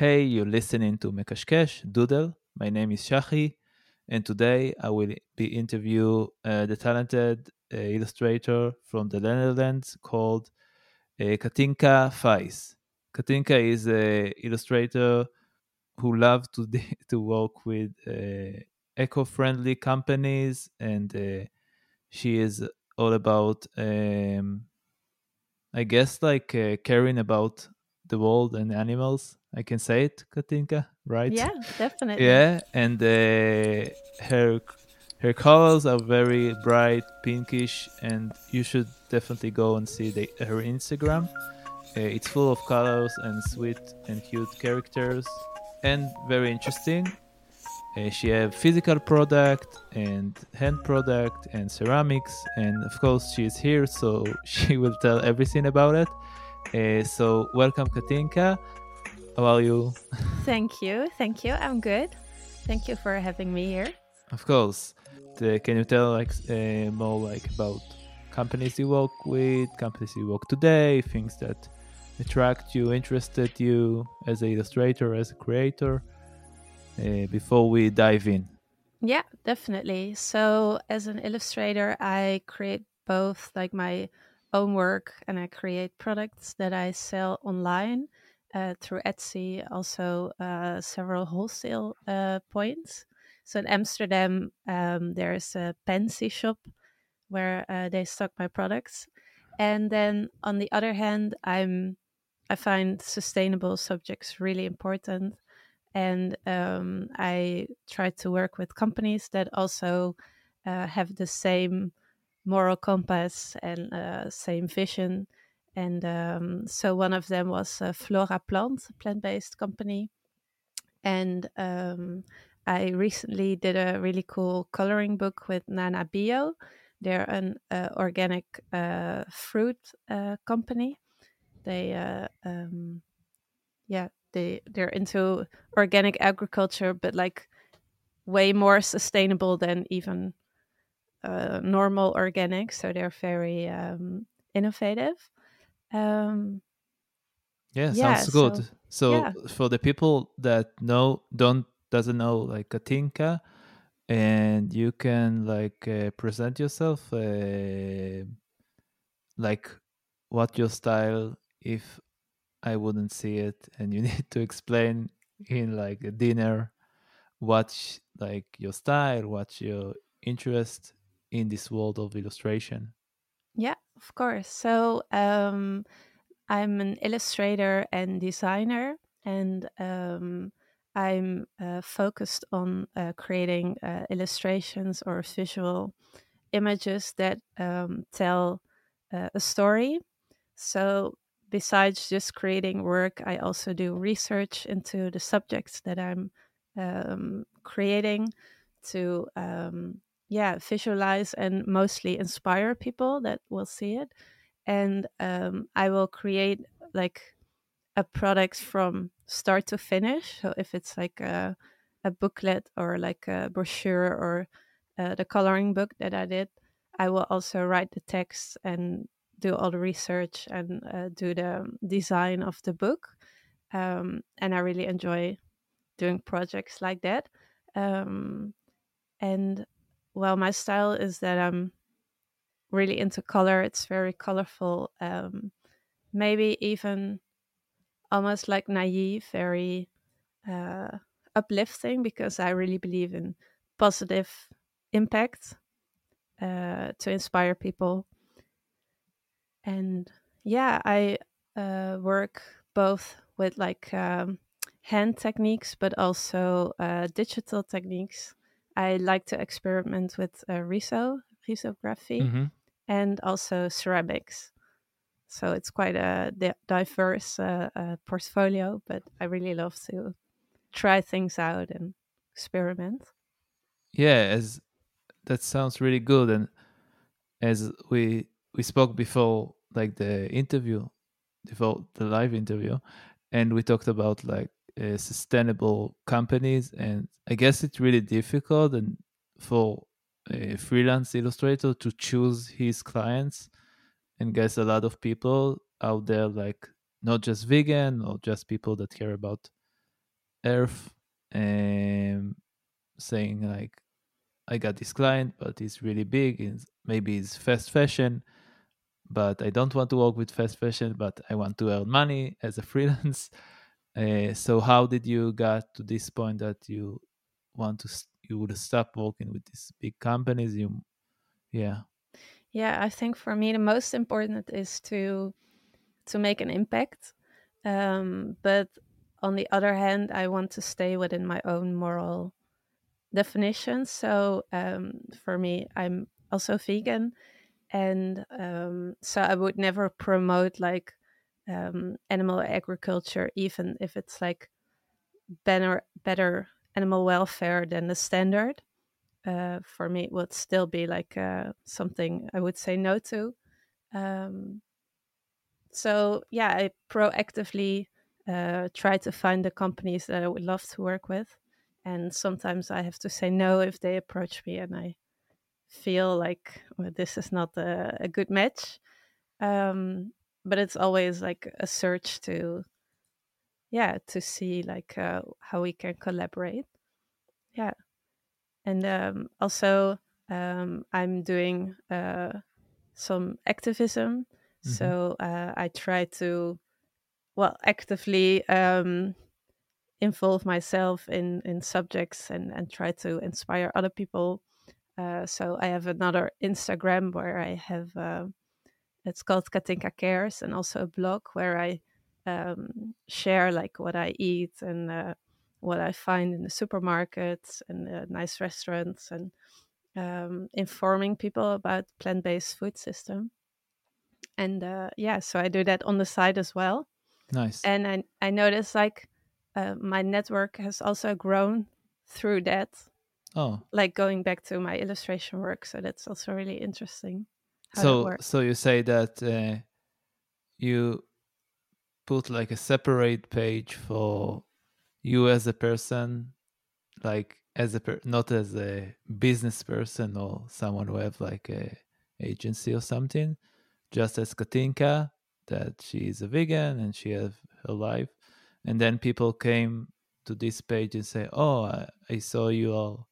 Hey, you're listening to Mekashkesh Doodle. My name is Shahi, and today I will be interview uh, the talented uh, illustrator from the Netherlands called uh, Katinka Feijs. Katinka is a illustrator who loves to to work with uh, eco-friendly companies, and uh, she is all about, um, I guess, like uh, caring about the world and animals. I can say it, Katinka, right? Yeah, definitely. Yeah, and uh, her her colors are very bright, pinkish, and you should definitely go and see the, her Instagram. Uh, it's full of colors and sweet and cute characters, and very interesting. Uh, she have physical product and hand product and ceramics, and of course she is here, so she will tell everything about it. Uh, so welcome, Katinka. How are you? Thank you. Thank you. I'm good. Thank you for having me here. Of course. Uh, can you tell like uh, more like about companies you work with, companies you work today, things that attract you, interested you as an illustrator, as a creator, uh, before we dive in? Yeah, definitely. So as an illustrator, I create both like my own work and I create products that I sell online uh, through Etsy, also uh, several wholesale uh, points. So in Amsterdam, um, there's a Pensy shop where uh, they stock my products, and then on the other hand, I'm I find sustainable subjects really important, and um, I try to work with companies that also uh, have the same moral compass and uh, same vision and um, so one of them was uh, Flora Plant, a plant based company. And um, I recently did a really cool coloring book with Nana Bio. They're an uh, organic uh, fruit uh, company. They, uh, um, yeah, they they're into organic agriculture, but like way more sustainable than even uh, normal organic. So they're very um, innovative. Um, yeah, yeah, sounds good. So, so yeah. for the people that know don't doesn't know like Katinka, and you can like uh, present yourself, uh, like what your style if I wouldn't see it, and you need to explain in like a dinner what's like your style, what's your interest in this world of illustration. Of course. So um, I'm an illustrator and designer, and um, I'm uh, focused on uh, creating uh, illustrations or visual images that um, tell uh, a story. So, besides just creating work, I also do research into the subjects that I'm um, creating to um, yeah visualize and mostly inspire people that will see it. And um, i will create like a product from start to finish. So if it's like a, a booklet or like a brochure or uh, the coloring book that i did i will also write the text and do all the research and uh, do the design of the book. Um, and i really enjoy doing projects like that. Um, and well, my style is that I'm really into color. It's very colorful. Um, maybe even almost like naive, very uh, uplifting because I really believe in positive impact uh, to inspire people. And yeah, I uh, work both with like um, hand techniques, but also uh, digital techniques. I like to experiment with uh, riso, risography, mm-hmm. and also ceramics. So it's quite a di- diverse uh, uh, portfolio, but I really love to try things out and experiment. Yeah, as that sounds really good, and as we we spoke before, like the interview, before the live interview, and we talked about like uh, sustainable companies and i guess it's really difficult and for a freelance illustrator to choose his clients and guess a lot of people out there like not just vegan or just people that care about Earth, um, saying like, "I got this client, but it's really big. It's, maybe it's fast fashion, but I don't want to work with fast fashion. But I want to earn money as a freelance." Uh, so, how did you get to this point that you want to you would stop working with these big companies? You, yeah. Yeah, I think for me the most important is to to make an impact. Um, but on the other hand, I want to stay within my own moral definitions. So um, for me, I'm also vegan, and um, so I would never promote like um, animal agriculture, even if it's like better better animal welfare than the standard uh, for me it would still be like uh, something I would say no to. Um, so yeah, I proactively uh, try to find the companies that I would love to work with, and sometimes I have to say no if they approach me and I feel like well, this is not a, a good match. Um, but it's always like a search to, yeah, to see like uh, how we can collaborate. Yeah and um, also um, I'm doing uh, some activism. Mm-hmm. So uh, I try to, well, actively um, involve myself in in subjects and and try to inspire other people. Uh, so I have another Instagram where I have uh, it's called Katinka Cares, and also a blog where I um, share like what I eat and uh, what I find in the supermarkets and the nice restaurants and um, informing people about plant-based food system. And uh, yeah, so I do that on the side as well. Nice. And I I notice like uh, my network has also grown through that. Oh, like going back to my illustration work. So that's also really interesting. So so you say that uh, you put like a separate page for you as a person like as a per- not as a business person or someone who have like a agency or something just as katinka that she is a vegan and she has her life. And then people came to this page and say oh i, I saw you all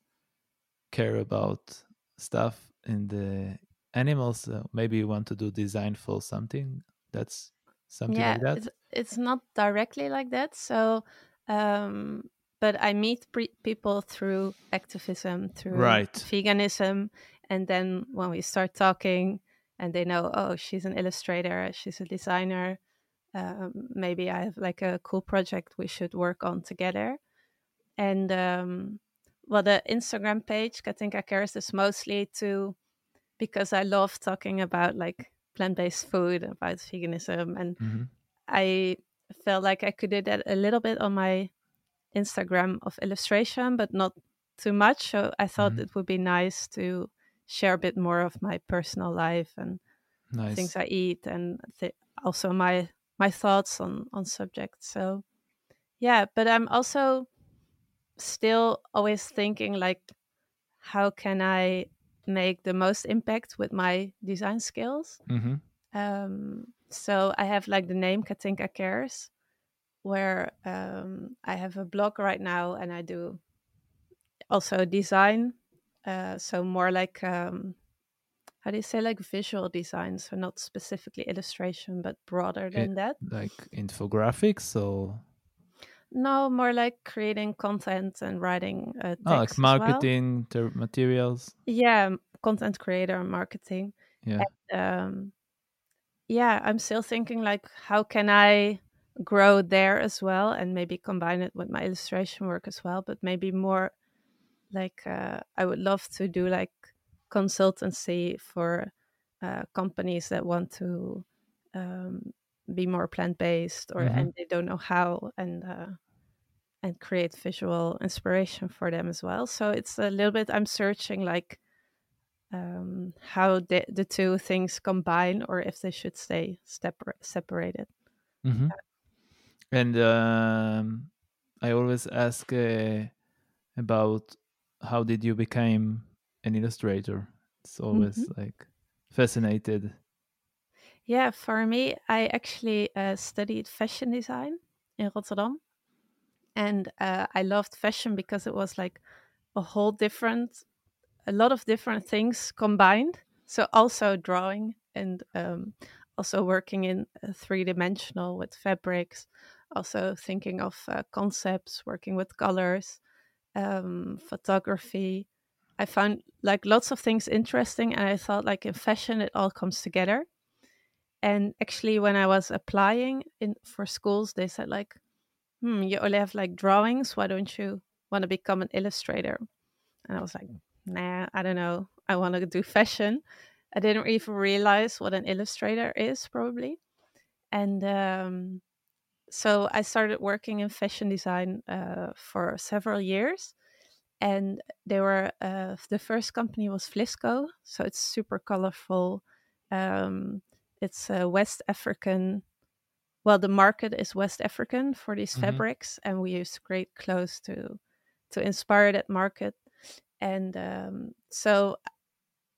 care about stuff in the animals uh, maybe you want to do design for something that's something yeah, like that it's, it's not directly like that so um, but I meet pre- people through activism, through right. veganism, and then when we start talking, and they know, oh, she's an illustrator, she's a designer. Um, maybe I have like a cool project we should work on together. And um, well, the Instagram page, Katinka Cares, is mostly to because I love talking about like plant-based food, about veganism, and mm-hmm. I felt like I could do that a little bit on my Instagram of illustration, but not too much. So I thought mm-hmm. it would be nice to share a bit more of my personal life and nice. things I eat, and th- also my my thoughts on on subjects. So yeah, but I'm also still always thinking like, how can I make the most impact with my design skills? Mm-hmm. Um, so I have like the name Katinka Cares, where um, I have a blog right now and I do also design. Uh, so more like um, how do you say like visual design? So not specifically illustration, but broader than it, that. Like infographics or no, more like creating content and writing uh, oh, like marketing well. materials. Yeah, content creator and marketing. Yeah. And, um, yeah, I'm still thinking like, how can I grow there as well, and maybe combine it with my illustration work as well. But maybe more like uh, I would love to do like consultancy for uh, companies that want to um, be more plant based or mm-hmm. and they don't know how and uh, and create visual inspiration for them as well. So it's a little bit I'm searching like um, how the, the two things combine or if they should stay separ- separated. Mm-hmm. And um, I always ask uh, about how did you become an illustrator? It's always mm-hmm. like fascinated. Yeah, for me, I actually uh, studied fashion design in Rotterdam. and uh, I loved fashion because it was like a whole different, a lot of different things combined. So also drawing and um, also working in uh, three dimensional with fabrics, also thinking of uh, concepts, working with colors, um, photography. I found like lots of things interesting, and I thought like in fashion it all comes together. And actually, when I was applying in for schools, they said like, "Hmm, you only have like drawings. Why don't you want to become an illustrator?" And I was like, "Nah, I don't know. I want to do fashion." I didn't even realize what an illustrator is, probably. And um, so I started working in fashion design uh, for several years. And they were uh, the first company was Vlisco, so it's super colorful. Um, it's a West African. Well, the market is West African for these Mhm. fabrics, and we use great clothes to to inspire that market. And um, so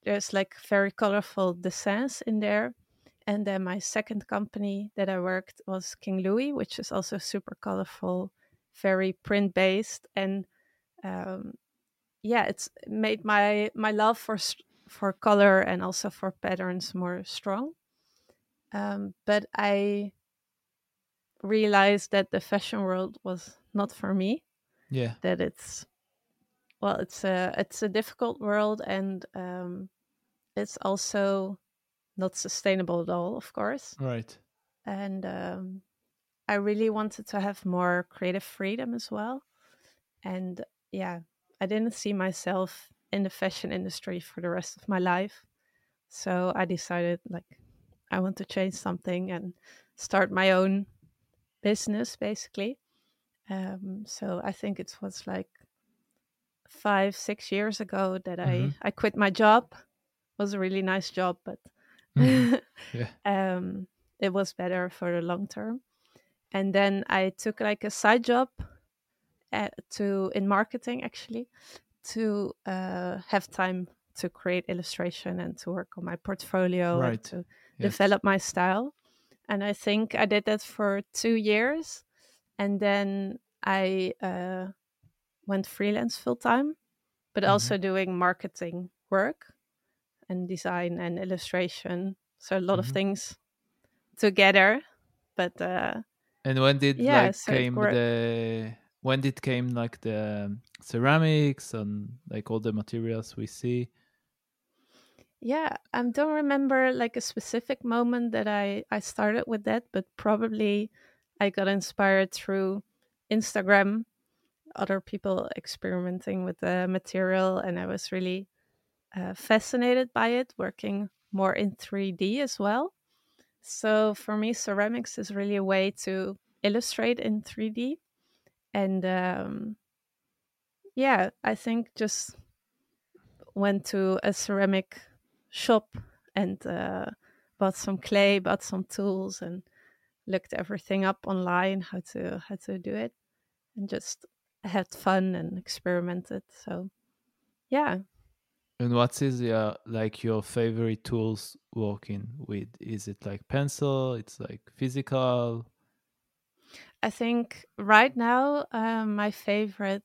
there's like very colorful designs in there. And then my second company that I worked was King Louie, which is also super colorful, very print based, and um, yeah, it's made my my love for for color and also for patterns more strong. Um, but I realized that the fashion world was not for me. Yeah. That it's well, it's a it's a difficult world, and um, it's also not sustainable at all, of course. Right. And um, I really wanted to have more creative freedom as well. And yeah, I didn't see myself in the fashion industry for the rest of my life. So I decided, like, I want to change something and start my own business, basically. Um, so I think it was like five, six years ago that Mhm. I I quit my job. It was a really nice job, but Mhm. Yeah. um, it was better for the long term. And then I took like a side job at, to in marketing actually to uh, have time to create illustration and to work on my portfolio and Right. to Yes. develop my style. And I think I did that for two years, and then I uh, went freelance full time, but Mhm. also doing marketing work and design and illustration. So a lot of Mhm. things together. But uh, And when did yeah, like so came the when did came like the ceramics and like all the materials we see? Yeah, I don't remember like a specific moment that I I started with that, but probably I got inspired through Instagram, other people experimenting with the material, and I was really uh, fascinated by it, working more in 3D as well. So for me, ceramics is really a way to illustrate in 3D, and um, yeah, I think just went to a ceramic shop and uh, bought some clay, bought some tools, and looked everything up online how to how to do it, and just had fun and experimented. So yeah, And what is your like your favorite tools working with? Is it like pencil? It's like physical. I think right now um, my favorite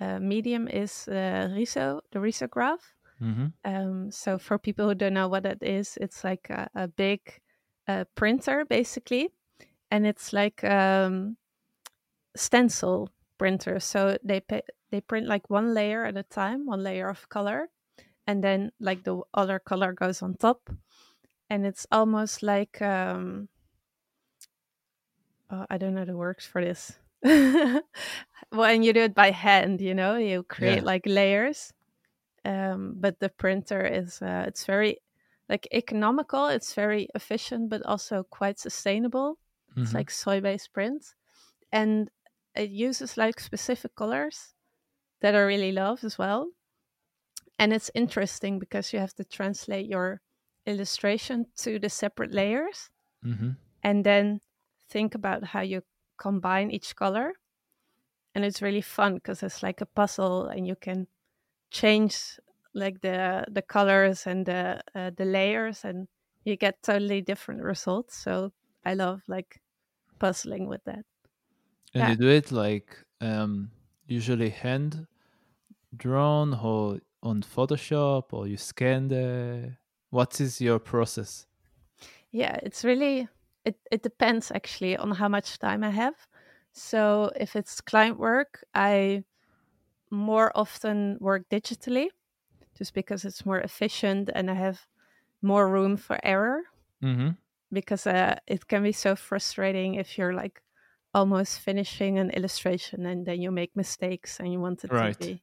uh, medium is uh, Riso, the risograph. Mm-hmm. Um, so for people who don't know what that is, it's like a, a big uh, printer basically, and it's like um, stencil printer. So they they print like one layer at a time, one layer of color, and then like the other color goes on top, and it's almost like um, oh, I don't know the words for this. when you do it by hand, you know, you create Yeah. like layers. Um, but the printer is uh, it's very like economical. It's very efficient, but also quite sustainable. It's Mhm. like soy-based print, and it uses like specific colors that I really love as well. And it's interesting because you have to translate your illustration to the separate layers Mhm. and then think about how you combine each color. And it's really fun because it's like a puzzle and you can change like the the colors and the uh, the layers and you get totally different results. So I love like puzzling with that. And Yeah. you do it like um, usually hand drawn or on Photoshop or you scan the what is your process? Yeah, it's really it, it depends actually on how much time I have. So if it's client work, I more often work digitally just because it's more efficient and I have more room for error. Mm-hmm. Because uh, it can be so frustrating if you're like almost finishing an illustration and then you make mistakes and you want it Right. to be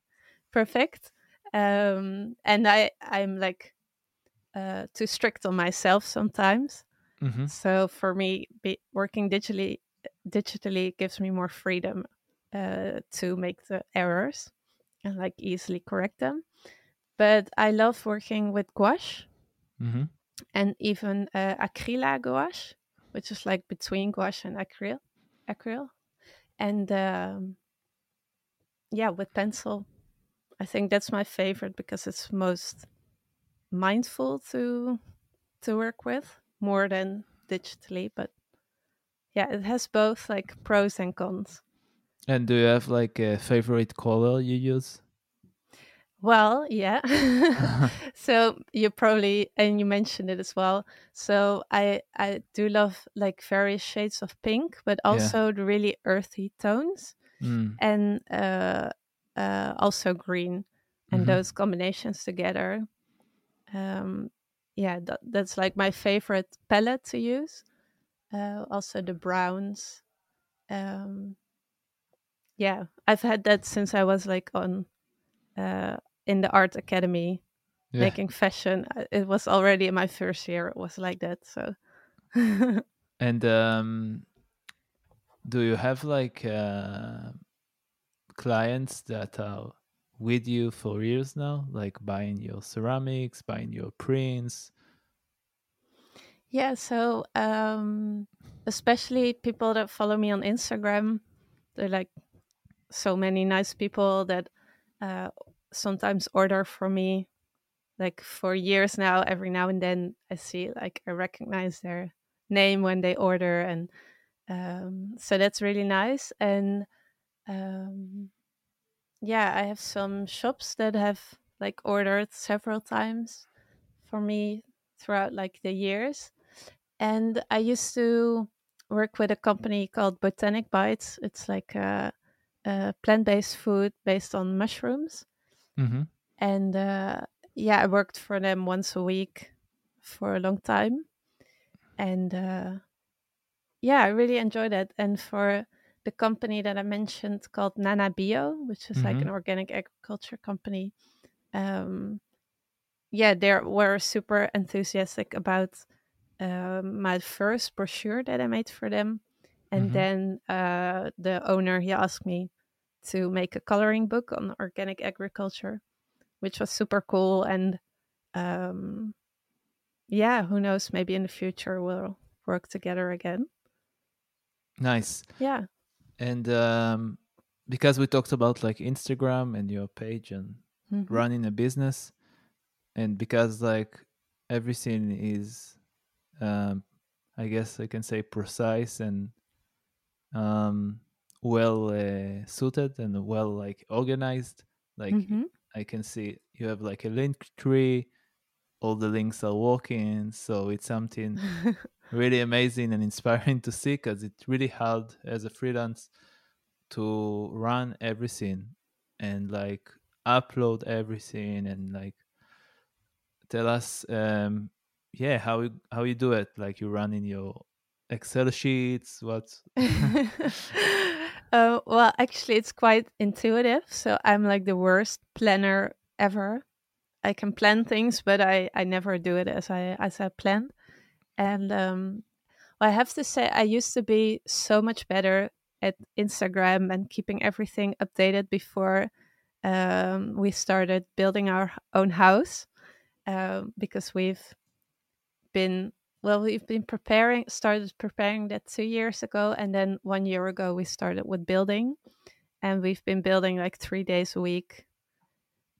perfect. Um, and I I'm like uh, too strict on myself sometimes. Mm-hmm. So for me, be, working digitally digitally gives me more freedom uh, to make the errors and like easily correct them. But I love working with gouache Mm-hmm. and even uh, acryla gouache, which is like between gouache and acryl, acryl, and um, yeah, with pencil. I think that's my favorite because it's most mindful to to work with more than digitally. But yeah, it has both like pros and cons. And do you have like a favorite color you use? Well, yeah. so you probably and you mentioned it as well. So I I do love like various shades of pink, but Yeah. also the really earthy tones Mm. and uh, uh, also green, and Mhm. those combinations together. Um, yeah, that, that's like my favorite palette to use. Uh, also the browns. Um, yeah, I've had that since I was like on uh, in the art academy Yeah. making fashion. It was already in my first year. It was like that. So And um, do you have like uh, clients that are with you for years now, like buying your ceramics, buying your prints? yeah, so um, especially people that follow me on Instagram, they're like so many nice people that uh, sometimes order for me like for years now every now and then i see like i recognize their name when they order and um, so that's really nice and um, yeah i have some shops that have like ordered several times for me throughout like the years. And i used to work with a company called botanic bites. It's like a, a plant-based food based on mushrooms Mm-hmm. and uh, yeah, I worked for them once a week for a long time, and uh, yeah, I really enjoyed it. And for the company that I mentioned called Nana Bio, which is like Mhm. an organic agriculture company, um, yeah, they were super enthusiastic about um, my first brochure that I made for them, and Mhm. then uh, the owner he asked me to make a coloring book on organic agriculture which was super cool. And um, yeah, who knows? Maybe in the future we'll work together again. Nice. Yeah. And um, because we talked about like Instagram and your page and Mhm. running a business, and because like everything is, um, I guess I can say precise and um, well uh, suited and well like organized. Like Mhm. I can see you have like a link tree, all the links are working, so it's something really amazing and inspiring to see because it's really hard as a freelance to run everything and like upload everything and like tell us um yeah how you how you do it like you run in your excel sheets what uh, well, actually, it's quite intuitive. So I'm like the worst planner ever. I can plan things, but I, I never do it as I as I planned. And um, well, I have to say, I used to be so much better at Instagram and keeping everything updated before um, we started building our own house um, because we've been well we've been preparing started preparing that two years ago and then one year ago we started with building. And we've been building like three days a week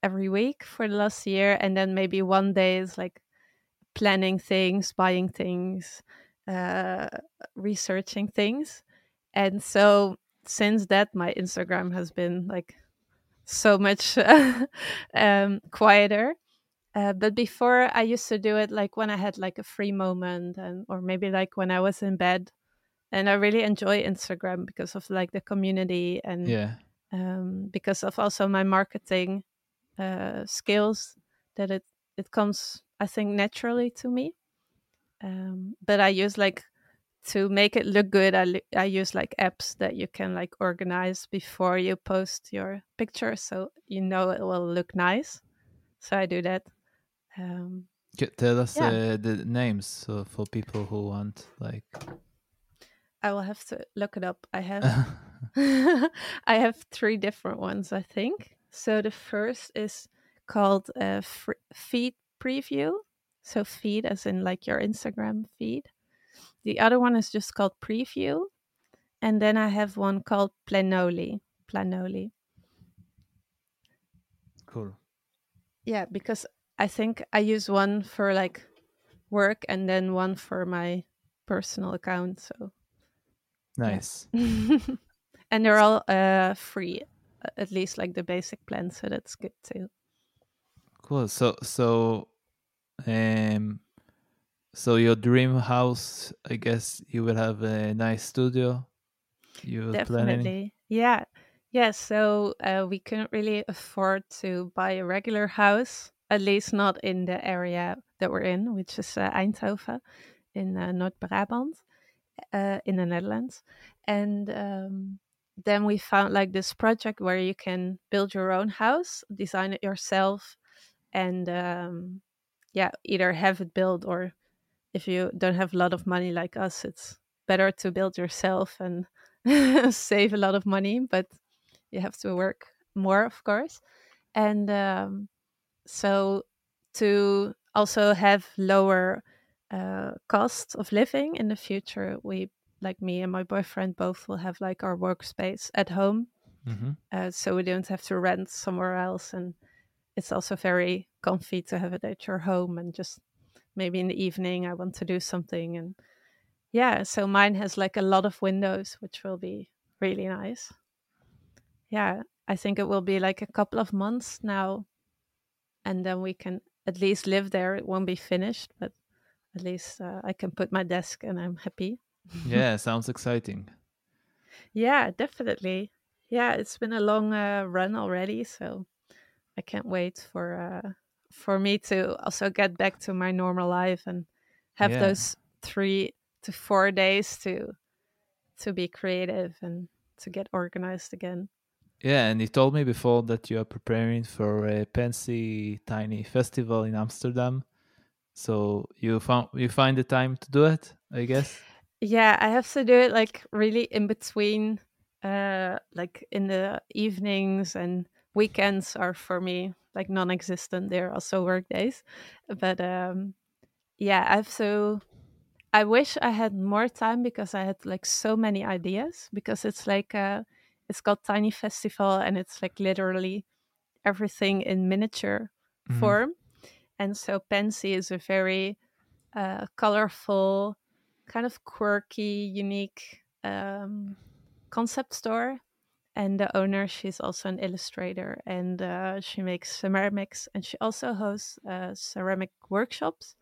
every week for the last year. And then maybe one day is like planning things buying things uh, researching things. And so since that, my Instagram has been like so much um, quieter. Uh, but before, I used to do it like when I had like a free moment, and or maybe like when I was in bed. And I really enjoy Instagram because of like the community and Yeah. um, because of also my marketing uh, skills that it it comes I think naturally to me. Um, but I use like to make it look good. I I use like apps that you can like organize before you post your picture, so you know it will look nice. So I do that. Um, Ca- Tell us Yeah. uh, the names so for people who want like. I will have to look it up. I have I have three different ones, I think. So the first is called uh, Feed Preview. So feed as in like your Instagram feed. The other one is just called Preview. And then I have one called Planoly. Planoly. cool. Yeah, because I think I use one for like work and then one for my personal account. So Nice. and they're all uh free, at least like the basic plan, so that's good too. Cool. So so um so your dream house, I guess you will have a nice studio. You were planning. Definitely. Yeah. Yeah. So uh, we couldn't really afford to buy a regular house, at least not in the area that we're in, which is uh, Eindhoven in uh, North Brabant uh, in the Netherlands. And um, then we found like this project where you can build your own house, design it yourself, and um, yeah, either have it built or if you don't have a lot of money like us, it's better to build yourself and save a lot of money, but you have to work more, of course. And um, so to also have lower uh, cost of living in the future, we like me and my boyfriend both will have like our workspace at home, hmm uh, so we don't have to rent somewhere else, and it's also very comfy to have it at your home and just maybe in the evening I want to do something and yeah, so mine has like a lot of windows, which will be really nice. Yeah, I think it will be like a couple of months now, and then we can at least live there. It won't be finished, but at least uh, I can put my desk and I'm happy. Yeah, sounds exciting. Yeah, definitely. Yeah, it's been a long uh, run already, so I can't wait for uh, for me to also get back to my normal life and have Yeah. those three to four days to to be creative and to get organized again. Yeah, and you told me before that you are preparing for a Pensy Tiny Festival in Amsterdam. So you found you find the time to do it, I guess. Yeah, I have to do it like really in between, uh, like in the evenings and weekends are for me like non-existent. They're also work days, but um, yeah, I have to. I wish I had more time because I had like so many ideas. Because it's like uh, it's called Tiny Festival and it's like literally everything in miniature Mhm. form, and so Pensy is a very uh, colorful, kind of quirky, unique um, concept store. And the owner, she's also an illustrator and uh, she makes ceramics and she also hosts uh, ceramic workshops.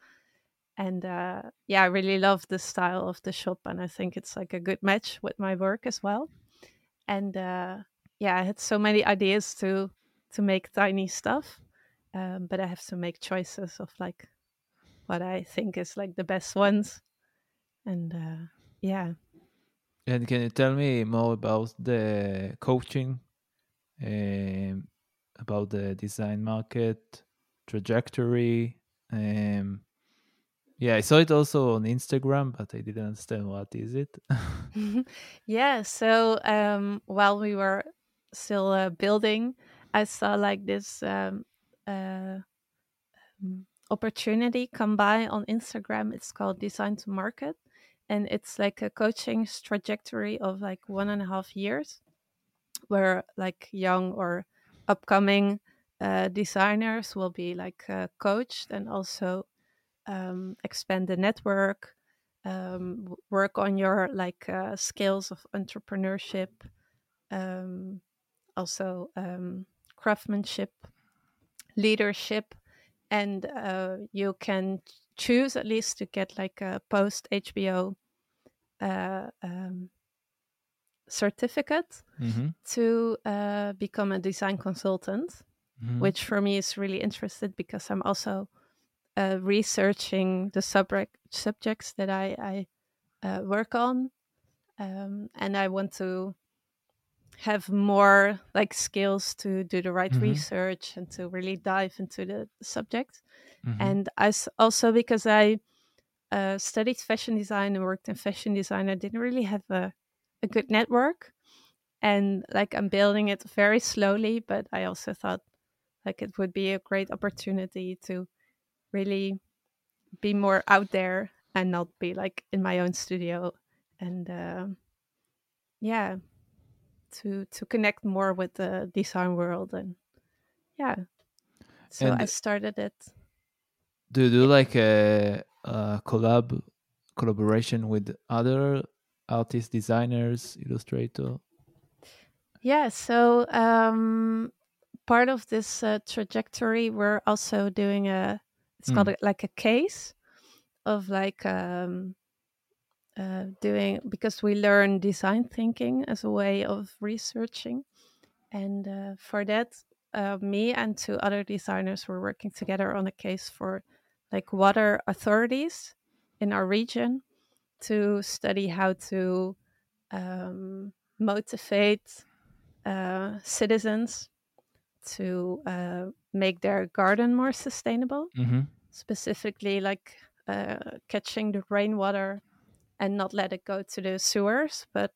And uh, yeah, I really love the style of the shop and I think it's like a good match with my work as well. And uh, yeah, I had so many ideas to to make tiny stuff, um, but I have to make choices of like what I think is like the best ones. And uh, yeah, And can you tell me more about the coaching, um, about the design market trajectory? Um, yeah, I saw it also on Instagram, but I didn't understand what is it. yeah. So um, while we were still uh, building, I saw like this um, uh, um, opportunity come by on Instagram. It's called Design to Market, and it's like a coaching trajectory of like one and a half years, where like young or upcoming uh, designers will be like uh, coached and also um, expand the network, um, work on your like uh, skills of entrepreneurship, um, also um, craftsmanship, leadership, and uh, you can choose at least to get like a post HBO uh, um, certificate Mm-hmm. to uh, become a design consultant, Mhm. which for me is really interested because I'm also uh, researching the subject subjects that I, I uh, work on, um, and I want to have more like skills to do the right Mhm. research and to really dive into the subject. Mhm. And I s- also because I uh, studied fashion design and worked in fashion design, I didn't really have a, a good network. And like I'm building it very slowly, but I also thought like it would be a great opportunity to really be more out there and not be like in my own studio and um yeah to to connect more with the design world and yeah. So i started it. Do you do like a, a collab collaboration with other artists, designers, illustrator? yeah so um part of this uh, trajectory we're also doing a it's called Mm. a, like a case of like um uh, doing because we learn design thinking as a way of researching and uh, for that uh, me and two other designers were working together on a case for like water authorities in our region to study how to um, motivate uh, citizens to uh, make their garden more sustainable Mm-hmm. Specifically like uh, catching the rainwater and not let it go to the sewers, but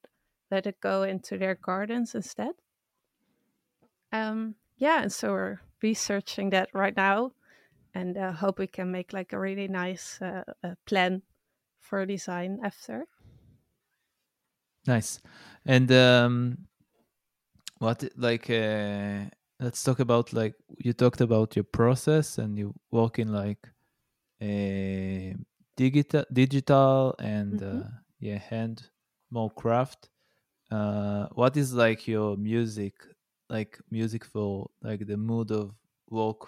let it go into their gardens instead. Um, yeah, and so we're researching that right now, and uh, hope we can make like a really nice uh, uh, plan for design after. Nice. And um, what like uh, let's talk about like you talked about your process and you work in like a digital digital and Mhm. uh, yeah hand more craft. Uh, what is like your music like music for like the mood of work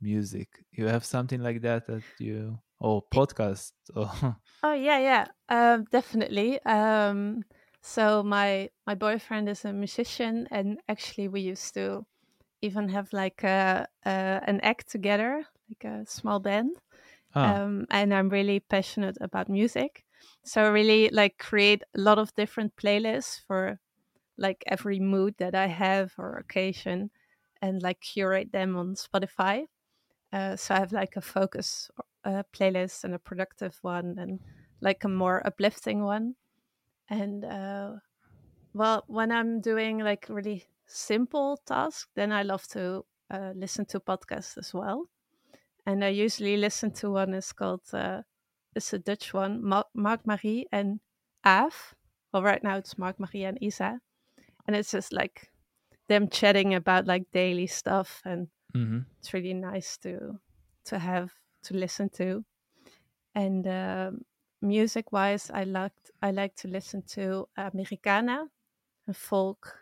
music? You have something like that that you or podcast or Oh yeah, yeah, um, definitely. Um, so my my boyfriend is a musician, and actually we used to even have like a, a an act together, like a small band. ah um, and I'm really passionate about music. So I really like create a lot of different playlists for like every mood that I have or occasion, and like curate them on Spotify. Uh, so I have like a focus uh, playlist and a productive one, and like a more uplifting one. And uh, well, when I'm doing like really simple task, then I love to uh, listen to podcasts as well and I usually listen to one. It's called uh, it's a Dutch one, Marc-Marie and Aaf. Well, right now it's Marc-Marie and Isa, and it's just like them chatting about like daily stuff, and mhm. it's really nice to to have to listen to. And um music wise, I liked I like to listen to Americana and folk,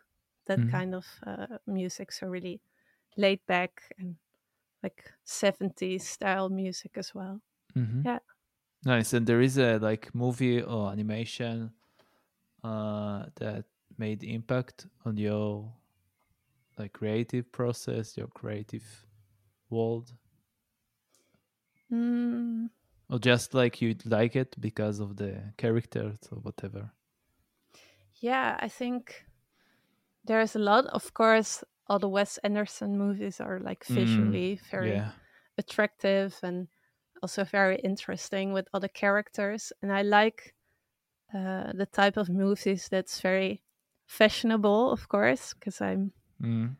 that Mhm. kind of uh, music. So really laid back and like 70s style music as well. Mhm. Yeah. Nice. And there is a like movie or animation uh, that made impact on your like creative process, your creative world, Mm, or just like you like it because of the characters or whatever. yeah, I think there's a lot. Of course, all the Wes Anderson movies are like Mm, visually very Yeah. attractive and also very interesting with other characters. And I like uh, the type of movies that's very fashionable, of course, because I'm, Mm.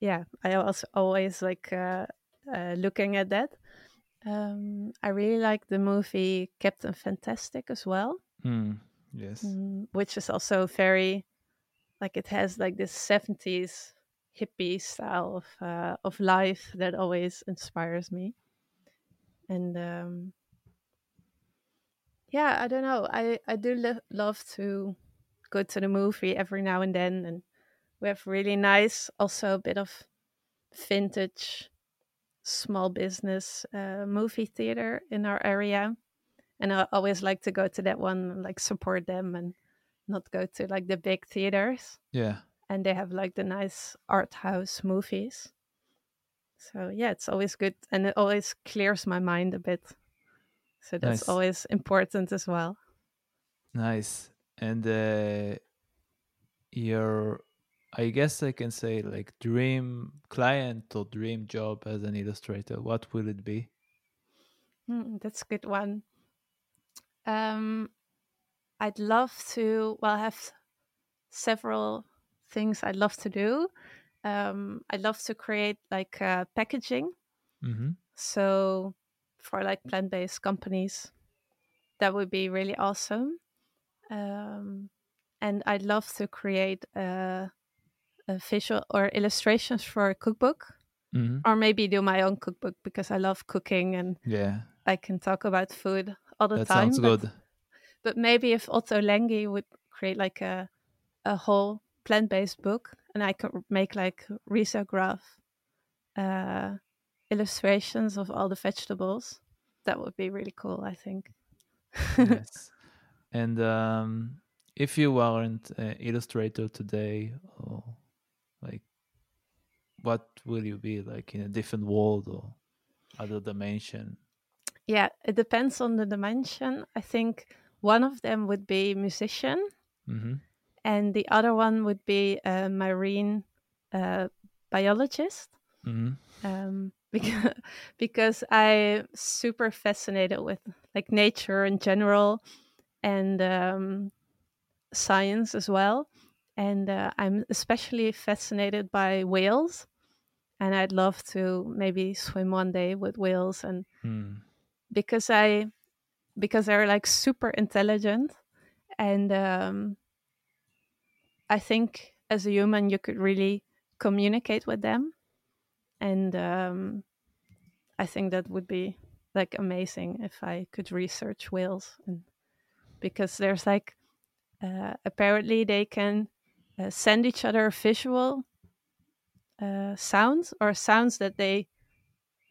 yeah, I was always like uh, uh, looking at that. Um, I really like the movie Captain Fantastic as well. Mm. Yes. mm, which is also very like it has like this 70s hippie style of uh, of life that always inspires me. And um yeah i don't know i i do lo- love to go to the movie every now and then and we have really nice, also a bit of vintage, small business uh, movie theater in our area, and I always like to go to that one, like support them, and not go to like the big theaters. Yeah. And they have like the nice art house movies. So yeah, it's always good, and it always clears my mind a bit. So that's Nice. always important as well. Nice. And uh, your, I guess I can say like dream client or dream job as an illustrator. What will it be? Hmm, that's a good one. Um, I'd love to. Well, I have several things I'd love to do. Um, I'd love to create like uh, packaging. Mm-hmm. So for like plant-based companies, that would be really awesome. Um, and I'd love to create a, a visual or illustrations for a cookbook, Mm-hmm. or maybe do my own cookbook because I love cooking and Yeah, I can talk about food all the that time. sounds but- good. But maybe if Ottolenghi would create like a a whole plant based book, and I could make like risograph uh, illustrations of all the vegetables, that would be really cool. I think. yes. And um, if you weren't an illustrator today, or like, what will you be like in a different world or other dimension? yeah, it depends on the dimension. I think one of them would be musician, Mm-hmm. and the other one would be a marine uh, biologist. Mm-hmm. um, because because I'm super fascinated with like nature in general and um, science as well. And uh, I'm especially fascinated by whales, and I'd love to maybe swim one day with whales, and Mm. because I because they're like super intelligent, and um, I think as a human you could really communicate with them. And um, I think that would be like amazing if I could research whales, and because there's like uh, apparently they can uh, send each other visual uh, sounds or sounds that they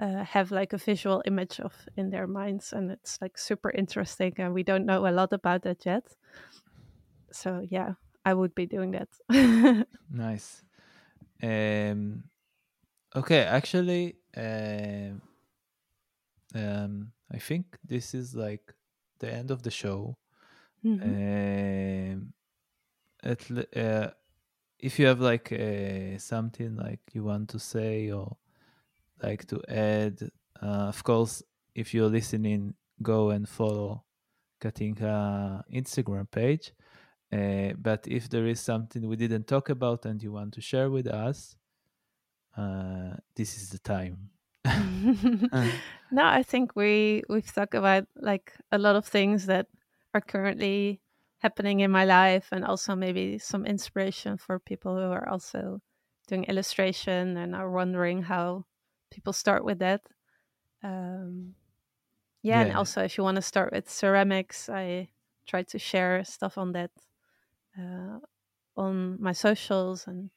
uh, have like a visual image of in their minds, and it's like super interesting, and we don't know a lot about that yet. So yeah, I would be doing that. Nice. Um, okay, actually, um, um, I think this is like the end of the show. Mhm. Um, at, uh, if you have like uh, something like you want to say or like to add, uh, of course, if you're listening, go and follow Katinka Instagram page. Uh, but if there is something we didn't talk about and you want to share with us, uh, this is the time. no, I think we we've talked about like a lot of things that are currently happening in my life, and also maybe some inspiration for people who are also doing illustration and are wondering how people start with that. Um, yeah, and also if you want to start with ceramics, I try to share stuff on that uh, on my socials, and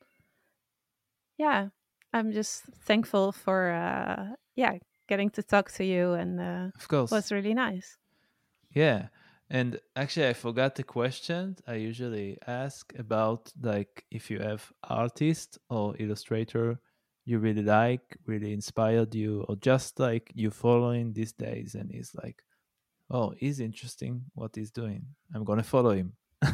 yeah, I'm just thankful for uh, yeah getting to talk to you, and uh, Of course. was really nice. Yeah. And actually, I forgot the question I usually ask about like if you have artist or illustrator you really like, really inspired you, or just like you following these days and is like, oh, he's interesting what he's doing. I'm gonna follow him.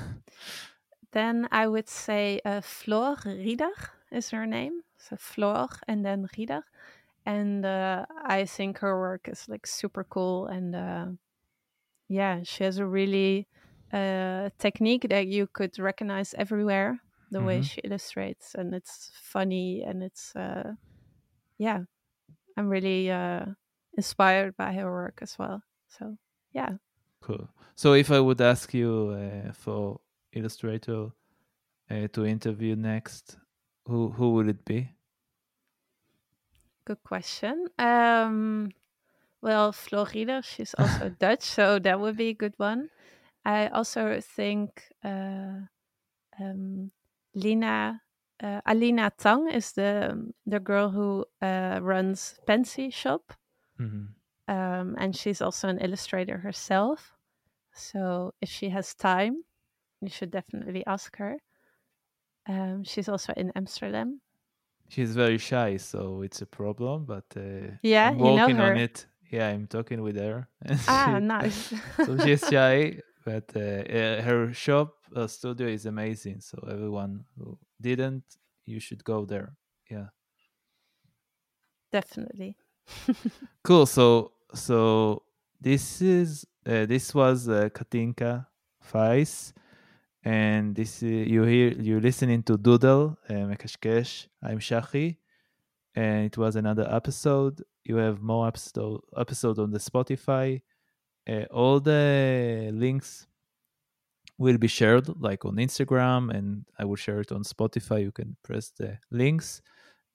Then I would say uh, Floor Rieder is her name, so Floor and then Rieder, and uh, I think her work is like super cool and uh, yeah, she has a really uh, technique that you could recognize everywhere. The way Mhm. she illustrates, and it's funny, and it's uh, yeah, I'm really uh, inspired by her work as well. So yeah, Cool. So if I would ask you uh, for illustrator uh, to interview next, who who would it be? good question. Um, well, Floor Rieder, she's also Dutch, so that would be a good one. I also think uh, um, Lina uh, Alina Tang is the the girl who uh, runs Pensy Shop, Mhm. um, and she's also an illustrator herself. So if she has time, you should definitely ask her. Um, she's also in Amsterdam. She's very shy, so it's a problem. But uh, Yeah, I'm you know on it. Yeah, I'm talking with her. Ah, she- nice. so she's shy, but uh, uh, her shop uh, studio is amazing. So everyone who didn't, you should go there. Yeah, definitely. cool. So so this is uh, this was uh, Katinka Feijs, and this is, you hear you listening to Doodle uh, Mekashkesh. I'm Shachi, and it was another episode. You have more episode episode on the Spotify. Uh, all the links will be shared like on Instagram and I will share it on Spotify. You can press the links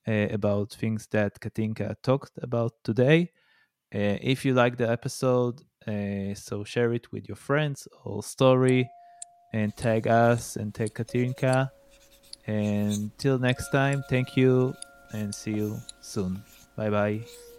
uh, about things that Katinka talked about today. Uh, if you like the episode, uh, so share it with your friends or story and tag us and tag Katinka. And till next time, thank you and see you soon. Bye bye.